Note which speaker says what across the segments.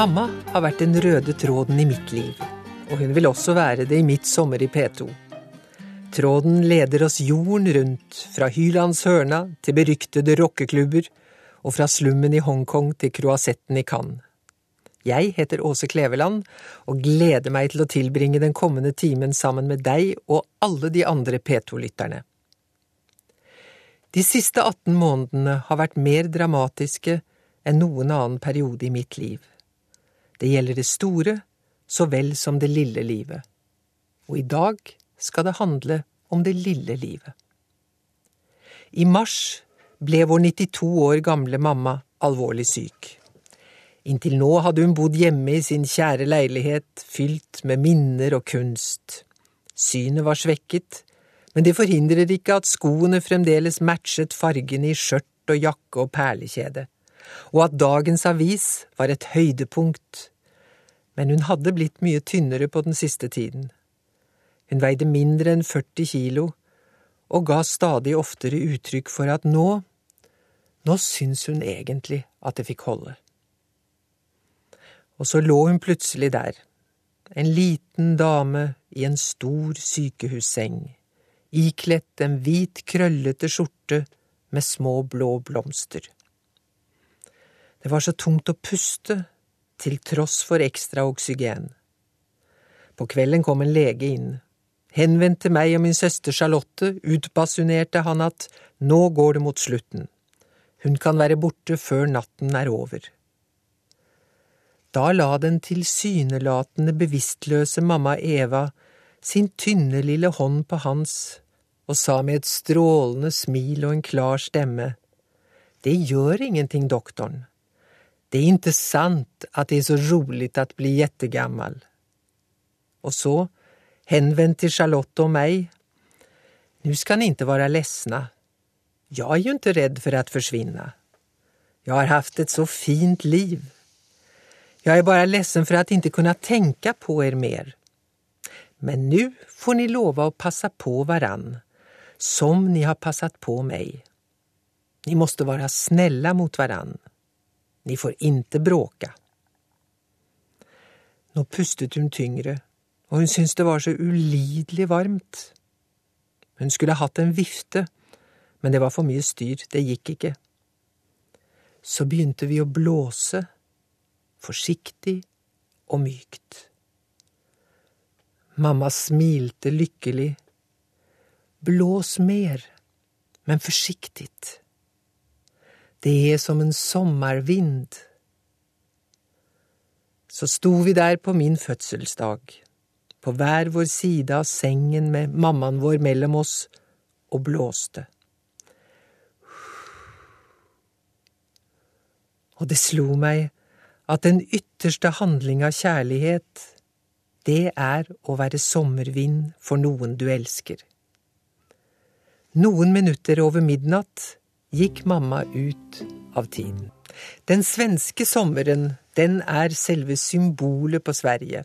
Speaker 1: Mamma har vært den røde tråden i mitt liv, og hun vil også være det i mitt sommer i P2. Tråden leder oss jorden rundt, fra Hylandshørna til beryktede rockeklubber, og fra slummen i Hongkong til kroasetten i Cannes. Jeg heter Åse Kleveland og gleder meg til å tilbringe den kommende timen sammen med deg og alle de andre P2-lytterne. De siste 18 månedene har vært mer dramatiske enn noen annen periode i mitt liv. Det gjelder det store så vel som det lille livet. Og i dag skal det handle om det lille livet. I mars ble vår 92 år gamle mamma alvorlig syk. Inntil nå hadde hun bodd hjemme i sin kjære leilighet, fylt med minner og kunst. Synet var svekket, men det forhindrer ikke at skoene fremdeles matchet fargene i skjørt og jakke og perlekjede og at dagens avis var et høydepunkt, men hun hadde blitt mye tynnere på den siste tiden. Hun veide mindre enn 40 kilo, og ga stadig oftere uttrykk for at nå, nå syns hun egentlig at det fikk holde. Og så lå hun plutselig der, en liten dame i en stor sykehusseng, ikledt en hvit, krøllete skjorte med små blå blomster. Det var så tungt å puste, til tross for ekstra oksygen. På kvelden kom en lege inn. Henvendt til meg og min søster Charlotte utbasunerte han at nå går det mot slutten. Hun kan være borte før natten er over. Da la den tilsynelatende bevisstløse mamma Eva sin tynne lille hånd på hans og sa med et strålende smil og en klar stemme, Det gjør ingenting, doktoren. Det är inte sant att det är så roligt att bli jättegammal. Och så, hänvänd till Charlotte och mig. Nu ska ni inte vara ledsna. Jag är ju inte rädd för att försvinna. Jag har haft ett så fint liv. Jag är bara ledsen för att inte kunna tänka på er mer. Men nu får ni lova att passa på varann, som ni har passat på mig. Ni måste vara snälla mot varann. Ni får inte bråka. Nå pustet hun tyngre, og hun syntes det var så ulidelig varmt. Hun skulle hatt en vifte, men det var for mye styr, det gikk ikke. Så begynte vi å blåse, forsiktig og mykt. Mamma smilte lykkelig. Blås mer, men forsiktig. Det är som en sommarvind. Så sto vi der på min fødselsdag, på hver vår side av sengen med mammaen vår mellom oss, og blåste. Og det slo meg at den ytterste handling av kjærlighet, det er å være sommervind for noen du elsker. Noen minutter over midnatt gikk mamma ut av tiden. Den svenske sommeren, den er selve symbolet på Sverige.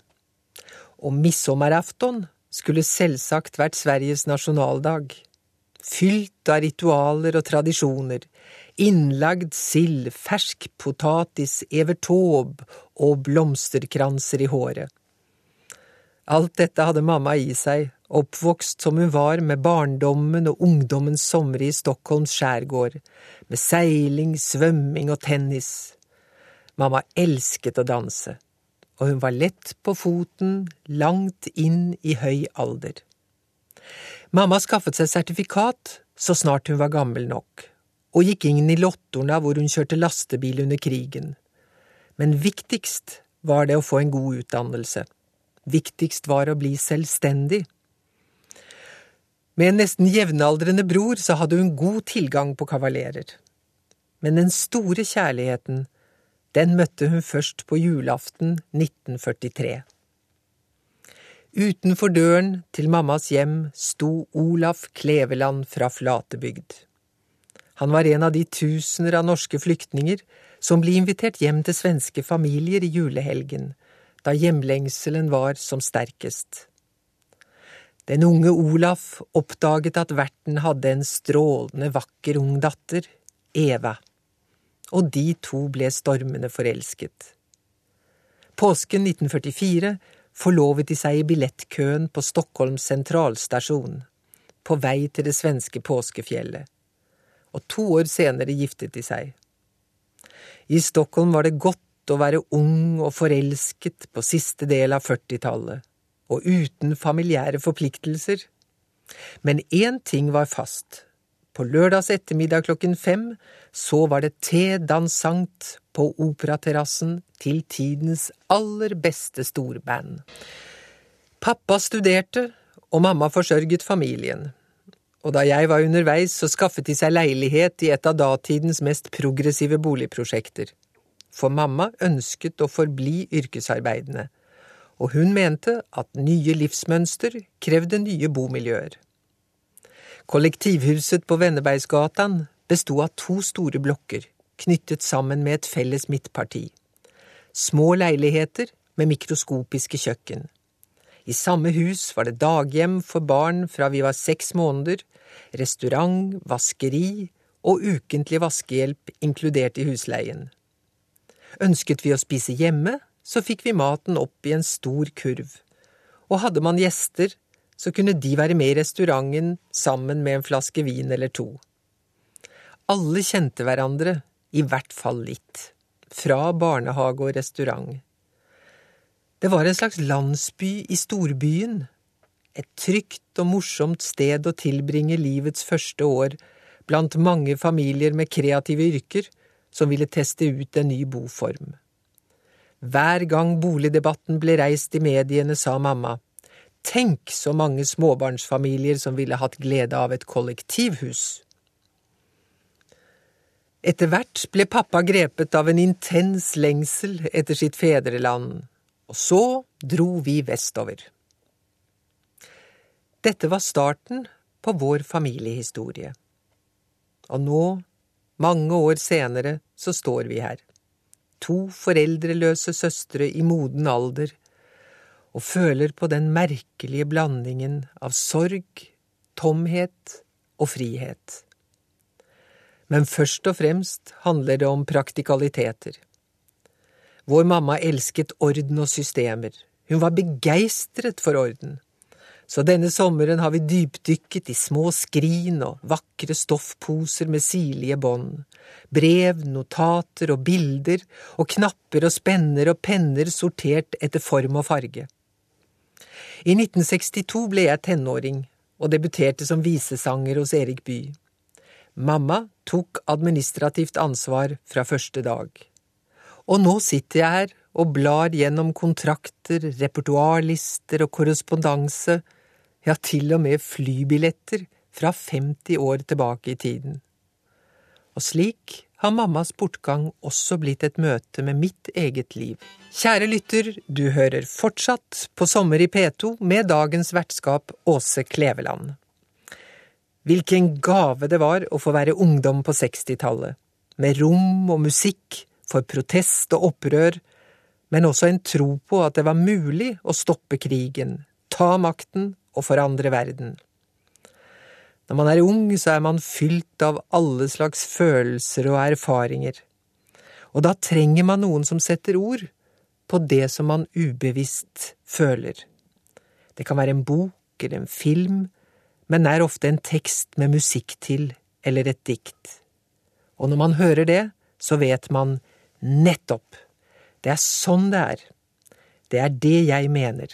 Speaker 1: Og midsommerafton skulle selvsagt vært Sveriges nasjonaldag. Fylt av ritualer og tradisjoner, innlagd sild, fersk potatis, evertåb og blomsterkranser i håret. Alt dette hadde mamma i seg, oppvokst som hun var med barndommen og ungdommens somre i Stockholms skjærgård, med seiling, svømming og tennis. Mamma elsket å danse, og hun var lett på foten langt inn i høy alder. Mamma skaffet seg sertifikat så snart hun var gammel nok, og gikk inn i Lottorna hvor hun kjørte lastebil under krigen. Men viktigst var det å få en god utdannelse. Viktigst var å bli selvstendig. Med en nesten jevnaldrende bror så hadde hun god tilgang på kavalerer. Men den store kjærligheten, den møtte hun først på julaften 1943. Utenfor døren til mammas hjem sto Olaf Kleveland fra Flatebygd. Han var en av de tusener av norske flyktninger som ble invitert hjem til svenske familier i julehelgen, da hjemlengselen var som sterkest. Den unge Olaf oppdaget at verten hadde en strålende vakker ung datter, Eva, og de to ble stormende forelsket. Påsken 1944 forlovet de seg i billettkøen på Stockholms sentralstasjon, på vei til det svenske påskefjellet. Og to år senere giftet de seg. I Stockholm var det godt å være ung og forelsket på siste del av 40-tallet, og uten familiære forpliktelser. Men én ting var fast. På lørdags ettermiddag klokken fem så var det te dansant på operaterrassen til tidens aller beste storband. Pappa studerte, og mamma forsørget familien. Og da jeg var underveis, så skaffet de seg leilighet i et av datidens mest progressive boligprosjekter. For mamma ønsket å forbli yrkesarbeidende, og hun mente at nye livsmønster krevde nye bomiljøer. Kollektivhuset på Vennebergsgatan besto av to store blokker, knyttet sammen med et felles midtparti. Små leiligheter med mikroskopiske kjøkken. I samme hus var det daghjem for barn fra vi var seks måneder, restaurant, vaskeri og ukentlig vaskehjelp inkludert i husleien. Ønsket vi å spise hjemme, så fikk vi maten opp i en stor kurv, og hadde man gjester, så kunne de være med i restauranten sammen med en flaske vin eller to. Alle kjente hverandre, i hvert fall litt, fra barnehage og restaurant. Det var en slags landsby i storbyen, et trygt og morsomt sted å tilbringe livets første år blant mange familier med kreative yrker som ville teste ut en ny boform. Hver gang boligdebatten ble reist i mediene, sa mamma, tenk så mange småbarnsfamilier som ville hatt glede av et kollektivhus. Etter hvert ble pappa grepet av en intens lengsel etter sitt fedreland, og så dro vi vestover. Dette var starten på vår familiehistorie. Og nå, mange år senere, så står vi her. To foreldreløse søstre i moden alder, og føler på den merkelige blandingen av sorg, tomhet og frihet men først og fremst handler det om praktikaliteter. Vår mamma elsket orden og systemer, hun var begeistret for orden. Så denne sommeren har vi dypdykket i små skrin og vakre stoffposer med sirlige bånd, brev, notater og bilder, og knapper og spenner og penner sortert etter form og farge. I 1962 ble jeg tenåring og debuterte som visesanger hos Erik Bye. Mamma tok administrativt ansvar fra første dag. Og nå sitter jeg her og blar gjennom kontrakter, repertoarlister og korrespondanse, ja, til og med flybilletter fra 50 år tilbake i tiden. Og slik har mammas bortgang også blitt et møte med mitt eget liv. Kjære lytter, du hører fortsatt på Sommer i P2 med dagens vertskap Åse Kleveland. Hvilken gave det var å få være ungdom på 60-tallet, med rom og musikk for protest og opprør, men også en tro på at det var mulig å stoppe krigen, ta makten og forandre verden. Når man er ung, så er man fylt av alle slags følelser og erfaringer, og da trenger man noen som setter ord på det som man ubevisst føler. Det kan være en bok eller en film men er ofte en tekst med musikk til eller et dikt. Og når man hører det, så vet man nettopp, det er sånn det er, det er det jeg mener.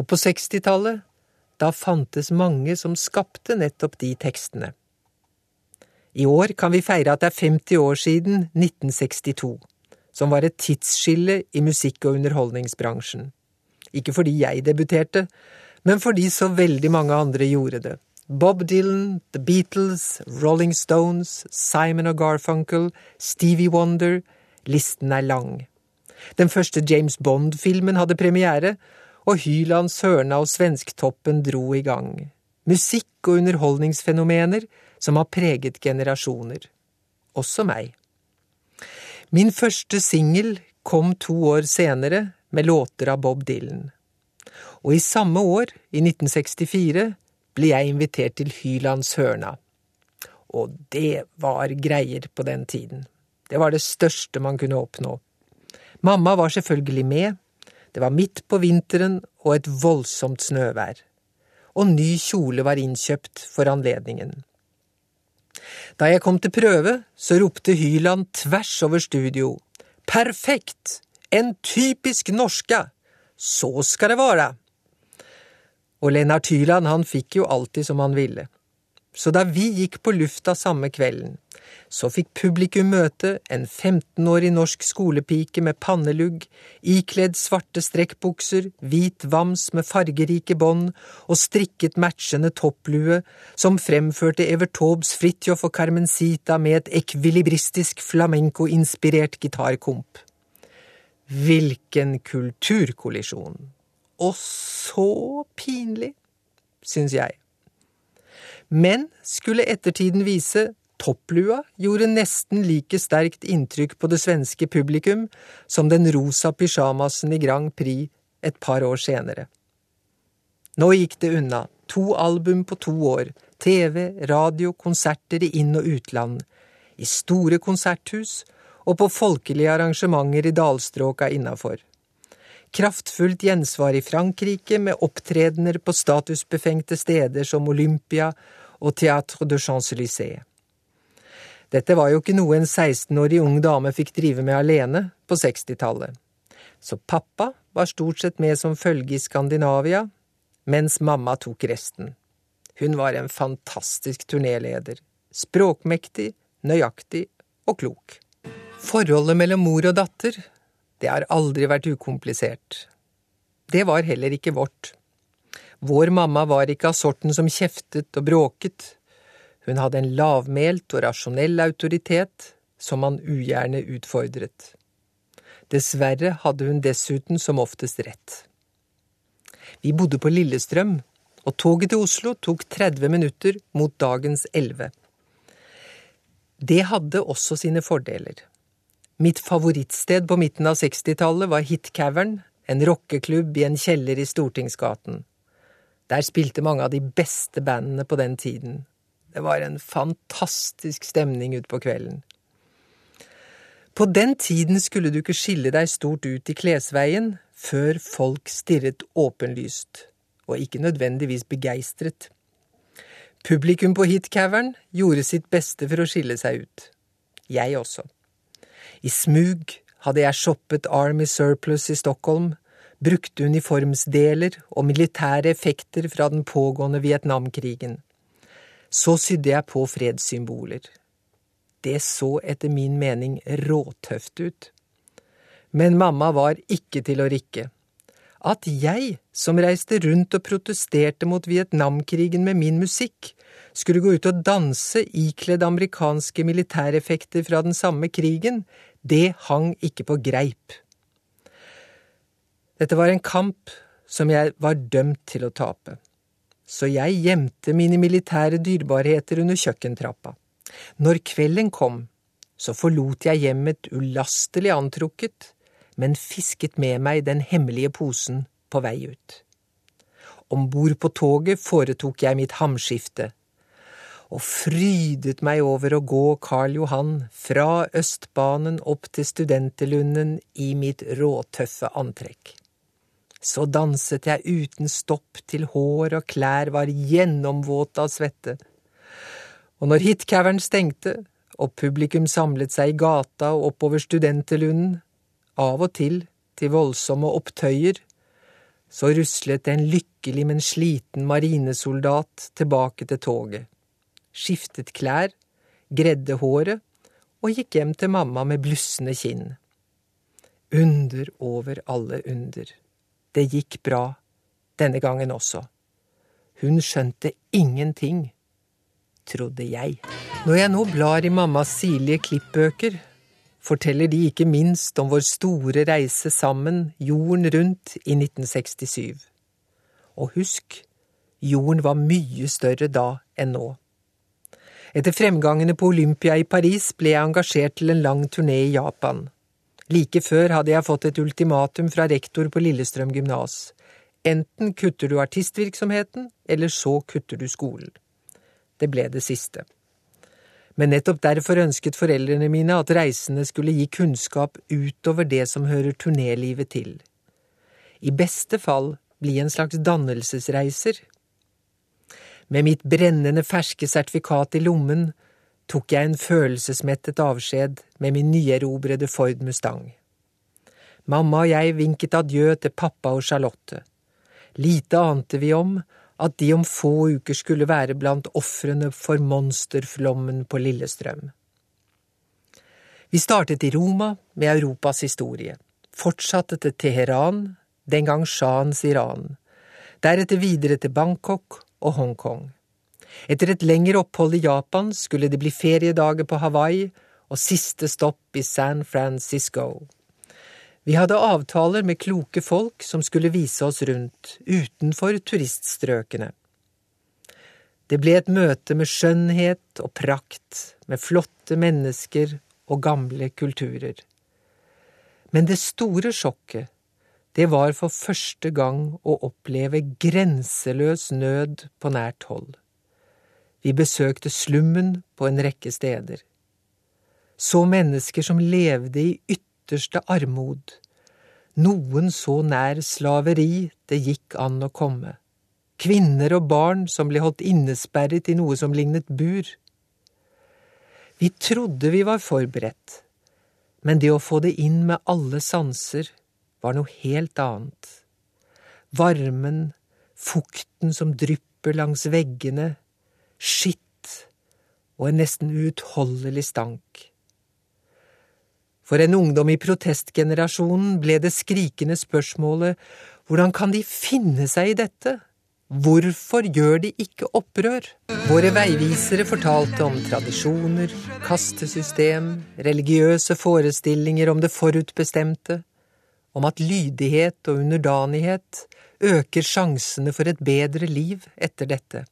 Speaker 1: Og på sekstitallet, da fantes mange som skapte nettopp de tekstene. I år kan vi feire at det er 50 år siden 1962, som var et tidsskille i musikk- og underholdningsbransjen. Ikke fordi jeg debuterte, men fordi så veldig mange andre gjorde det. Bob Dylan, The Beatles, Rolling Stones, Simon og Garfunkel, Stevie Wonder Listen er lang. Den første James Bond-filmen hadde premiere, og Hylands Hørna og Svensktoppen dro i gang. Musikk- og underholdningsfenomener som har preget generasjoner. Også meg. Min første singel kom to år senere med låter av Bob Dylan og i samme år, i 1964, ble jeg invitert til Hylands Hørna. Og det var greier på den tiden. Det var det største man kunne oppnå. Mamma var selvfølgelig med, det var midt på vinteren og et voldsomt snøvær, og ny kjole var innkjøpt for anledningen. Da jeg kom til prøve, så ropte Hyland tvers over studio. Perfekt! En typisk norska! Så skal det være! Og Lennart Hyland, han fikk jo alltid som han ville. Så da vi gikk på lufta samme kvelden, så fikk publikum møte en 15-årig norsk skolepike med pannelugg, ikledd svarte strekkbukser, hvit vams med fargerike bånd og strikket matchende topplue, som fremførte Evert Taubes Fridtjof og Carmencita med et ekvilibristisk flamenco-inspirert gitarkomp. Hvilken kulturkollisjon! Og så pinlig, syns jeg. Men skulle ettertiden vise, topplua gjorde nesten like sterkt inntrykk på det svenske publikum som den rosa pysjamasen i Grand Prix et par år senere. Nå gikk det unna, to album på to år, TV, radio, konserter i inn- og utland, i store konserthus og på folkelige arrangementer i dalstråka innafor. Kraftfullt gjensvar i Frankrike med opptredener på statusbefengte steder som Olympia og Théâtre de Champs-Élysées. Dette var jo ikke noe en 16-årig ung dame fikk drive med alene på 60-tallet, så pappa var stort sett med som følge i Skandinavia, mens mamma tok resten. Hun var en fantastisk turnéleder, språkmektig, nøyaktig og klok. Forholdet mellom mor og datter det har aldri vært ukomplisert. Det var heller ikke vårt. Vår mamma var ikke av sorten som kjeftet og bråket. Hun hadde en lavmælt og rasjonell autoritet som man ugjerne utfordret. Dessverre hadde hun dessuten som oftest rett. Vi bodde på Lillestrøm, og toget til Oslo tok 30 minutter mot dagens 11. Det hadde også sine fordeler. Mitt favorittsted på midten av 60-tallet var Hitcavern, en rockeklubb i en kjeller i Stortingsgaten. Der spilte mange av de beste bandene på den tiden. Det var en fantastisk stemning utpå kvelden. På den tiden skulle du ikke skille deg stort ut i klesveien før folk stirret åpenlyst, og ikke nødvendigvis begeistret. Publikum på Hitcavern gjorde sitt beste for å skille seg ut. Jeg også. I smug hadde jeg shoppet Army Surplus i Stockholm, brukte uniformsdeler og militære effekter fra den pågående Vietnamkrigen. Så sydde jeg på fredssymboler. Det så etter min mening råtøft ut. Men mamma var ikke til å rikke. At jeg, som reiste rundt og protesterte mot Vietnamkrigen med min musikk, skulle gå ut og danse ikledd amerikanske militæreffekter fra den samme krigen, det hang ikke på greip. Dette var en kamp som jeg var dømt til å tape, så jeg gjemte mine militære dyrebarheter under kjøkkentrappa. Når kvelden kom, så forlot jeg hjemmet ulastelig antrukket, men fisket med meg den hemmelige posen på vei ut. Om bord på toget foretok jeg mitt hamskifte, og frydet meg over å gå Karl Johan fra Østbanen opp til Studenterlunden i mitt råtøffe antrekk. Så danset jeg uten stopp til hår og klær var gjennomvåte av svette. Og når hitcavern stengte og publikum samlet seg i gata og oppover Studenterlunden, av og til til voldsomme opptøyer, så ruslet en lykkelig, men sliten marinesoldat tilbake til toget skiftet klær, gredde håret og gikk hjem til mamma med blussende kinn. Under over alle under. Det gikk bra, denne gangen også. Hun skjønte ingenting, trodde jeg. Når jeg nå blar i mammas sirlige klippbøker, forteller de ikke minst om vår store reise sammen jorden rundt i 1967. Og husk, jorden var mye større da enn nå. Etter fremgangene på Olympia i Paris ble jeg engasjert til en lang turné i Japan. Like før hadde jeg fått et ultimatum fra rektor på Lillestrøm gymnas. Enten kutter du artistvirksomheten, eller så kutter du skolen. Det ble det siste. men nettopp derfor ønsket foreldrene mine at reisene skulle gi kunnskap utover det som hører turnélivet til. I beste fall bli en slags dannelsesreiser. Med mitt brennende ferske sertifikat i lommen tok jeg en følelsesmettet avskjed med min nyerobrede Ford Mustang. Mamma og jeg vinket adjø til pappa og Charlotte. Lite ante vi om at de om få uker skulle være blant ofrene for monsterflommen på Lillestrøm. Vi startet i Roma med Europas historie, fortsatte til Teheran, den gang shahens Iran, deretter videre til Bangkok og Hongkong. Etter et lengre opphold i Japan skulle det bli feriedager på Hawaii og siste stopp i San Francisco. Vi hadde avtaler med kloke folk som skulle vise oss rundt, utenfor turiststrøkene. Det ble et møte med skjønnhet og prakt, med flotte mennesker og gamle kulturer. Men det store sjokket, det var for første gang å oppleve grenseløs nød på nært hold. Vi besøkte slummen på en rekke steder. Så mennesker som levde i ytterste armod, noen så nær slaveri det gikk an å komme, kvinner og barn som ble holdt innesperret i noe som lignet bur. Vi trodde vi var forberedt, men det å få det inn med alle sanser var noe helt annet. Varmen, fukten som drypper langs veggene, skitt og en nesten uutholdelig stank. For en ungdom i protestgenerasjonen ble det skrikende spørsmålet hvordan kan de finne seg i dette? Hvorfor gjør de ikke opprør? Våre veivisere fortalte om tradisjoner, kastesystem, religiøse forestillinger om det forutbestemte, om at lydighet og underdanighet øker sjansene for et bedre liv etter dette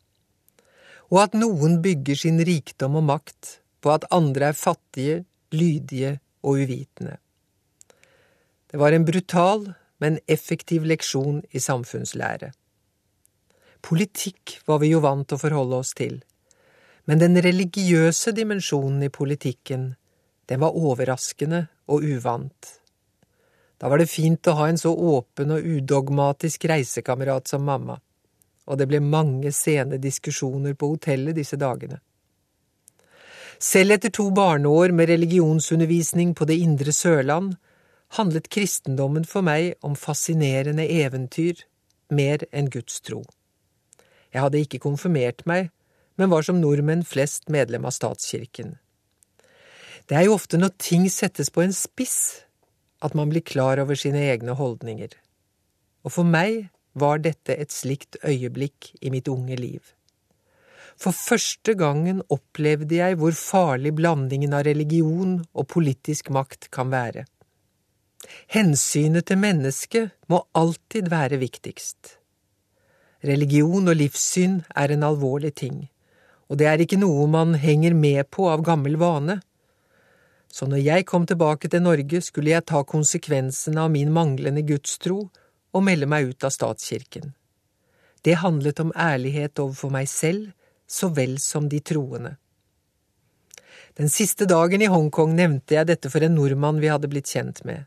Speaker 1: og at noen bygger sin rikdom og makt på at andre er fattige, lydige og uvitende. Det var en brutal, men effektiv leksjon i samfunnslære. Politikk var vi jo vant til å forholde oss til, men den religiøse dimensjonen i politikken, den var overraskende og uvant. Da var det fint å ha en så åpen og udogmatisk reisekamerat som mamma og det ble mange sene diskusjoner på hotellet disse dagene. Selv etter to barneår med religionsundervisning på det indre Sørland handlet kristendommen for meg om fascinerende eventyr, mer enn Guds tro. Jeg hadde ikke konfirmert meg, men var som nordmenn flest medlem av statskirken. Det er jo ofte når ting settes på en spiss at man blir klar over sine egne holdninger, og for meg var dette et slikt øyeblikk i mitt unge liv. For første gangen opplevde jeg hvor farlig blandingen av religion og politisk makt kan være. Hensynet til mennesket må alltid være viktigst. Religion og livssyn er en alvorlig ting, og det er ikke noe man henger med på av gammel vane. Så når jeg kom tilbake til Norge, skulle jeg ta konsekvensene av min manglende gudstro og melde meg ut av statskirken. Det handlet om ærlighet overfor meg selv så vel som de troende. Den siste dagen i Hongkong nevnte jeg dette for en nordmann vi hadde blitt kjent med.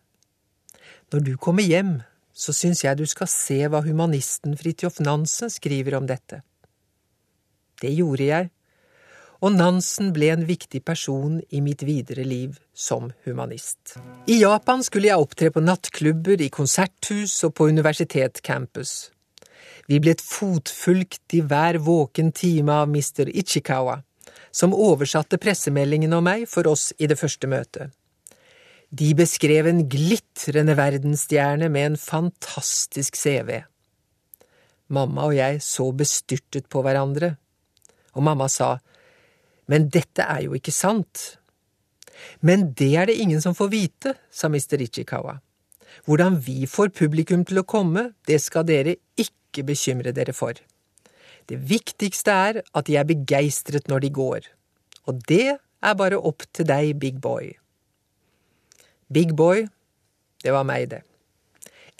Speaker 1: Når du kommer hjem, så syns jeg du skal se hva humanisten Fridtjof Nansen skriver om dette. Det gjorde jeg, og Nansen ble en viktig person i mitt videre liv som humanist. I Japan skulle jeg opptre på nattklubber, i konserthus og på universitetscampus. Vi ble et fotfulgt i hver våken time av Mr. Ichikawa, som oversatte pressemeldingen om meg for oss i det første møtet. De beskrev en glitrende verdensstjerne med en fantastisk CV. Mamma og jeg så bestyrtet på hverandre, og mamma sa men dette er jo ikke sant. Men det er det ingen som får vite, sa Mr. Ichikawa. Hvordan vi får publikum til å komme, det skal dere ikke bekymre dere for. Det viktigste er at de er begeistret når de går, og det er bare opp til deg, big boy. Big boy, det var meg, det.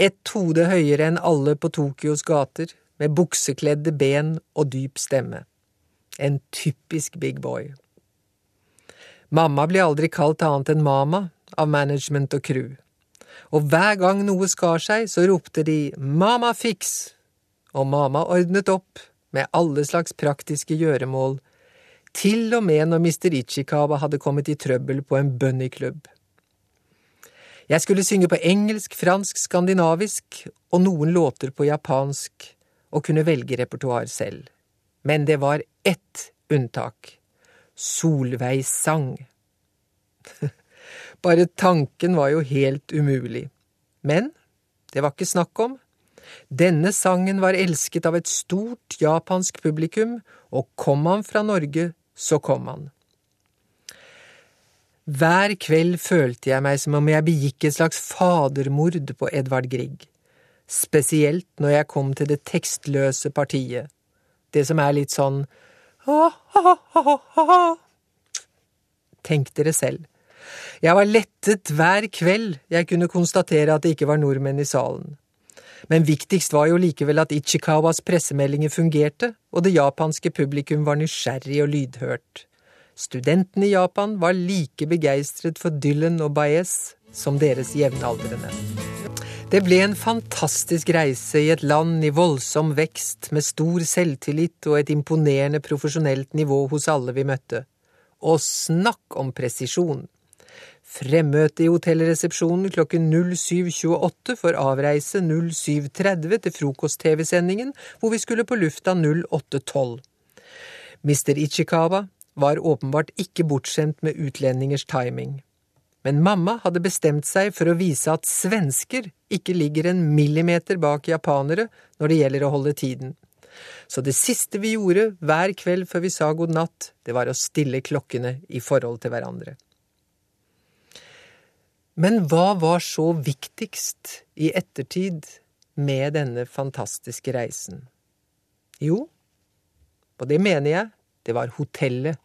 Speaker 1: Ett hode høyere enn alle på Tokyos gater, med buksekledde ben og dyp stemme. En typisk big boy. Mamma blir aldri kalt annet enn mama av management og crew, og hver gang noe skar seg, så ropte de Mama fiks, og mamma ordnet opp med alle slags praktiske gjøremål, til og med når Mr. Ichikawa hadde kommet i trøbbel på en bunnyklubb. Jeg skulle synge på engelsk, fransk, skandinavisk og noen låter på japansk, og kunne velge repertoar selv. Men det var ett unntak. Solveig sang. Bare tanken var jo helt umulig. Men det var ikke snakk om. Denne sangen var elsket av et stort japansk publikum, og kom han fra Norge, så kom han. Hver kveld følte jeg meg som om jeg begikk et slags fadermord på Edvard Grieg, spesielt når jeg kom til det tekstløse partiet, det som er litt sånn ha-ha-ha-ha-ha. Tenk dere selv. Jeg var lettet hver kveld jeg kunne konstatere at det ikke var nordmenn i salen. Men viktigst var jo likevel at Ichikawas pressemeldinger fungerte, og det japanske publikum var nysgjerrig og lydhørt. Studentene i Japan var like begeistret for Dylan og Baez som deres jevnaldrende. Det ble en fantastisk reise i et land i voldsom vekst, med stor selvtillit og et imponerende profesjonelt nivå hos alle vi møtte. Og snakk om presisjon! Fremmøte i hotellresepsjonen klokken 07.28 for avreise 07.30 til frokost-TV-sendingen, hvor vi skulle på lufta 08.12. Mr. Ichikawa var åpenbart ikke bortskjemt med utlendingers timing. Men mamma hadde bestemt seg for å vise at svensker ikke ligger en millimeter bak japanere når det gjelder å holde tiden. Så det siste vi gjorde hver kveld før vi sa god natt, det var å stille klokkene i forhold til hverandre. Men hva var så viktigst i ettertid med denne fantastiske reisen? Jo, og det mener jeg, det var hotellet,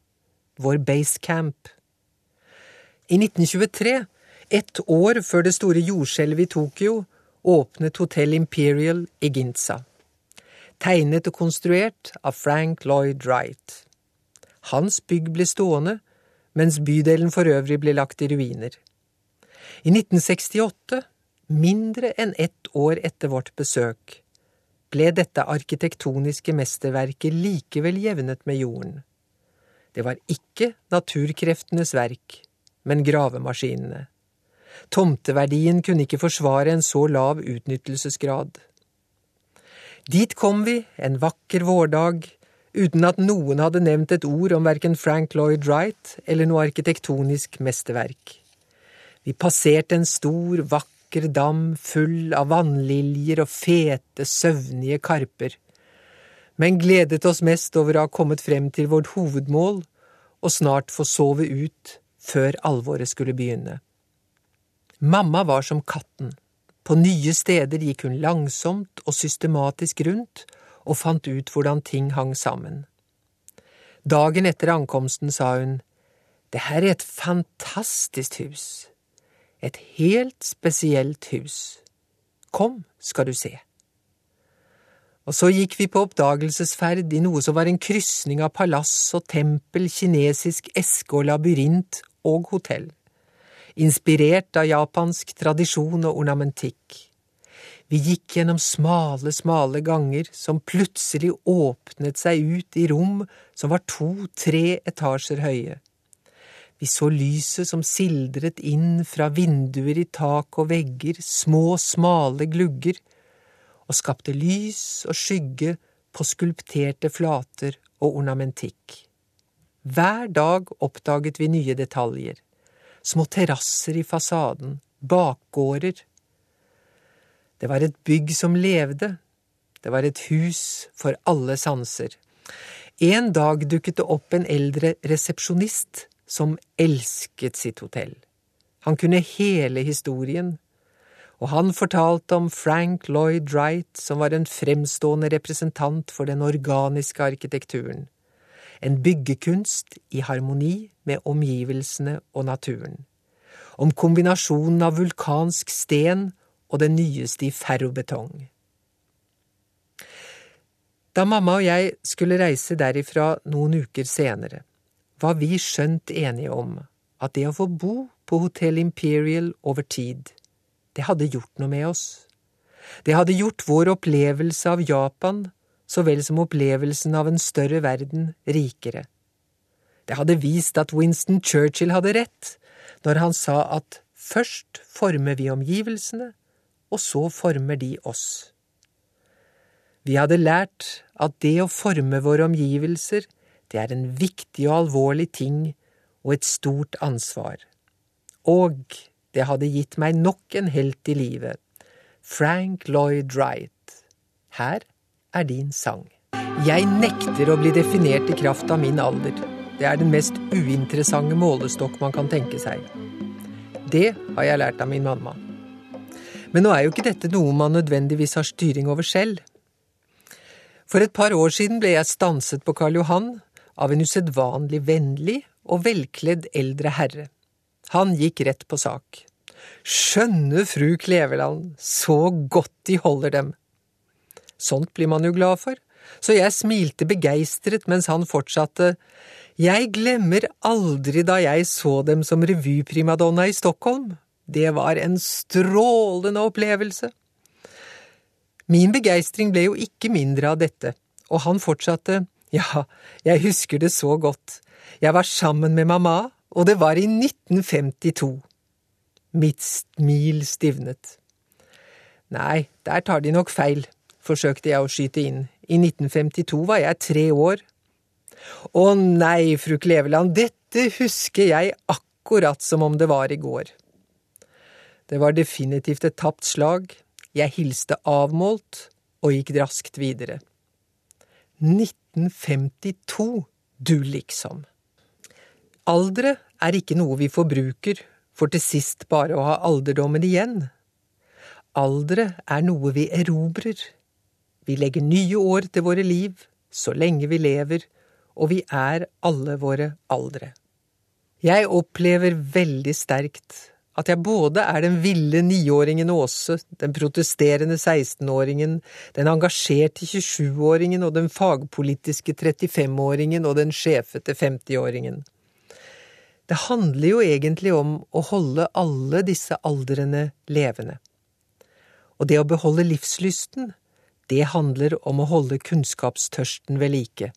Speaker 1: vår basecamp. I 1923, ett år før det store jordskjelvet i Tokyo, åpnet Hotell Imperial i Ginza. Tegnet og konstruert av Frank Lloyd Wright. Hans bygg ble stående, mens bydelen for øvrig ble lagt i ruiner. I 1968, mindre enn ett år etter vårt besøk, ble dette arkitektoniske mesterverket likevel jevnet med jorden. Det var ikke naturkreftenes verk, men gravemaskinene. Tomteverdien kunne ikke forsvare en så lav utnyttelsesgrad. Dit kom vi en vakker vårdag, uten at noen hadde nevnt et ord om verken Frank Lloyd Wright eller noe arkitektonisk mesterverk. Vi passerte en stor, vakker dam full av vannliljer og fete, søvnige karper, men gledet oss mest over å ha kommet frem til vårt hovedmål og snart få sove ut før alvoret skulle begynne. Mamma var som katten. På nye steder gikk hun langsomt og systematisk rundt og fant ut hvordan ting hang sammen. Dagen etter ankomsten sa hun, Det her er et fantastisk hus. Et helt spesielt hus. Kom, skal du se. Og så gikk vi på oppdagelsesferd i noe som var en krysning av palass og tempel, kinesisk eske og labyrint og hotell, inspirert av japansk tradisjon og ornamentikk. Vi gikk gjennom smale, smale ganger som plutselig åpnet seg ut i rom som var to–tre etasjer høye. Vi så lyset som sildret inn fra vinduer i tak og vegger, små, smale glugger, og skapte lys og skygge på skulpterte flater og ornamentikk. Hver dag oppdaget vi nye detaljer, små terrasser i fasaden, bakgårder. Det var et bygg som levde, det var et hus for alle sanser. En dag dukket det opp en eldre resepsjonist som elsket sitt hotell. Han kunne hele historien, og han fortalte om Frank Lloyd Wright, som var en fremstående representant for den organiske arkitekturen, en byggekunst i harmoni med omgivelsene og naturen, om kombinasjonen av vulkansk sten og det nyeste i ferrobetong. Da mamma og jeg skulle reise derifra noen uker senere, var vi skjønt enige om at det å få bo på Hotell Imperial over tid, det hadde gjort noe med oss. Det hadde gjort vår opplevelse av Japan så vel som opplevelsen av en større verden rikere. Det hadde vist at Winston Churchill hadde rett når han sa at først former vi omgivelsene, og så former de oss. Vi hadde lært at det å forme våre omgivelser, det er en viktig og alvorlig ting og et stort ansvar. Og det hadde gitt meg nok en helt i livet, Frank Lloyd Wright. Her er din sang. Jeg nekter å bli definert i kraft av min alder. Det er den mest uinteressante målestokk man kan tenke seg. Det har jeg lært av min mamma. Men nå er jo ikke dette noe man nødvendigvis har styring over selv. For et par år siden ble jeg stanset på Karl Johan av en usedvanlig vennlig og velkledd eldre herre. Han gikk rett på sak. Skjønne fru Kleveland, så godt de holder dem. Sånt blir man jo glad for, så jeg smilte begeistret mens han fortsatte. Jeg glemmer aldri da jeg så dem som revyprimadonna i Stockholm. Det var en strålende opplevelse. Min begeistring ble jo ikke mindre av dette, og han fortsatte. Ja, jeg husker det så godt. Jeg var sammen med mamma, og det var i 1952. Mitt smil stivnet. Nei, der tar de nok feil, forsøkte jeg å skyte inn. I 1952 var jeg tre år. Å nei, fru Kleveland, dette husker jeg akkurat som om det var i går. Det var definitivt et tapt slag. Jeg hilste avmålt og gikk raskt videre. 1952, du liksom. Aldre er ikke noe vi forbruker for til sist bare å ha alderdommen igjen. Aldre er noe vi erobrer. Vi legger nye år til våre liv så lenge vi lever, og vi er alle våre aldre. Jeg opplever veldig sterkt at jeg både er den ville niåringen Åse, den protesterende 16-åringen, den engasjerte 27-åringen og den fagpolitiske 35-åringen og den sjefete 50-åringen. Det handler jo egentlig om å holde alle disse aldrene levende. Og det å beholde livslysten, det handler om å holde kunnskapstørsten ved like.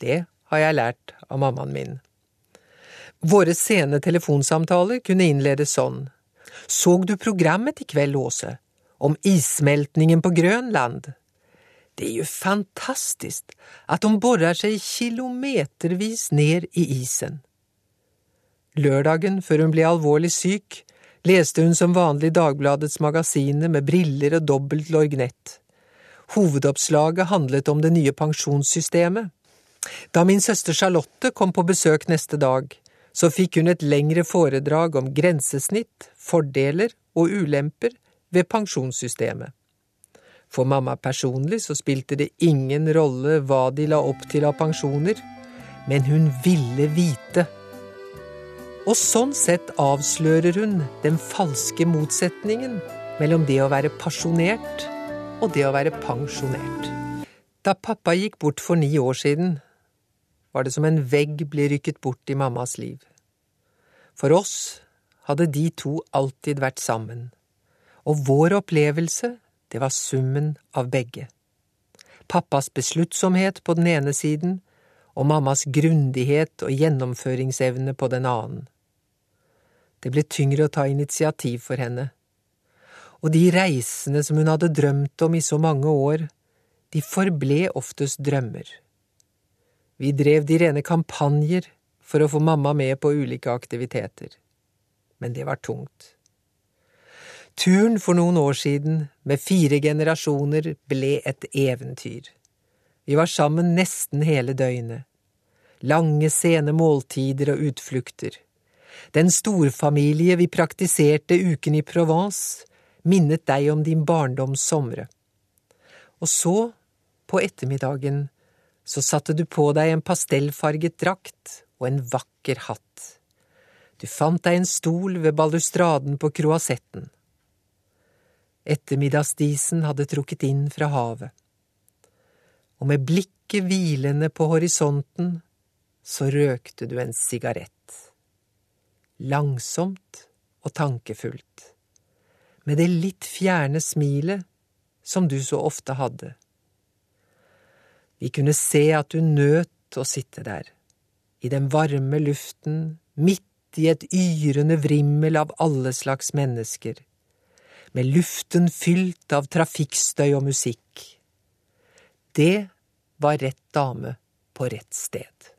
Speaker 1: Det har jeg lært av mammaen min. Våre sene telefonsamtaler kunne innledes sånn. Såg du programmet i kveld, Åse? Om issmeltningen på Grønland? Det er jo fantastisk at de borer seg kilometervis ned i isen. Lørdagen, før hun ble alvorlig syk, leste hun som vanlig Dagbladets magasiner med briller og dobbelt lorgnett. Hovedoppslaget handlet om det nye pensjonssystemet. Da min søster Charlotte kom på besøk neste dag, så fikk hun et lengre foredrag om grensesnitt, fordeler og ulemper ved pensjonssystemet. For mamma personlig så spilte det ingen rolle hva de la opp til av pensjoner, men hun ville vite. Og sånn sett avslører hun den falske motsetningen mellom det å være pasjonert og det å være pensjonert. Da pappa gikk bort for ni år siden, var det som en vegg ble rykket bort i mammas liv. For oss hadde de to alltid vært sammen, og vår opplevelse, det var summen av begge. Pappas besluttsomhet på den ene siden, og mammas grundighet og gjennomføringsevne på den annen. Det ble tyngre å ta initiativ for henne. Og de reisene som hun hadde drømt om i så mange år, de forble oftest drømmer. Vi drev de rene kampanjer for å få mamma med på ulike aktiviteter. Men det var tungt. Turen for noen år siden, med fire generasjoner, ble et eventyr. Vi var sammen nesten hele døgnet. Lange, sene måltider og utflukter. Den storfamilie vi praktiserte uken i Provence, minnet deg om din barndoms somre. Og så, på ettermiddagen, så satte du på deg en pastellfarget drakt og en vakker hatt. Du fant deg en stol ved balustraden på kroasetten. Ettermiddagsdisen hadde trukket inn fra havet. Og med blikket hvilende på horisonten så røkte du en sigarett. langsomt og tankefullt, med det litt fjerne smilet som du så ofte hadde. Vi kunne se at du nøt å sitte der, i den varme luften, midt i et yrende vrimmel av alle slags mennesker, med luften fylt av trafikkstøy og musikk. Det var rett dame på rett sted.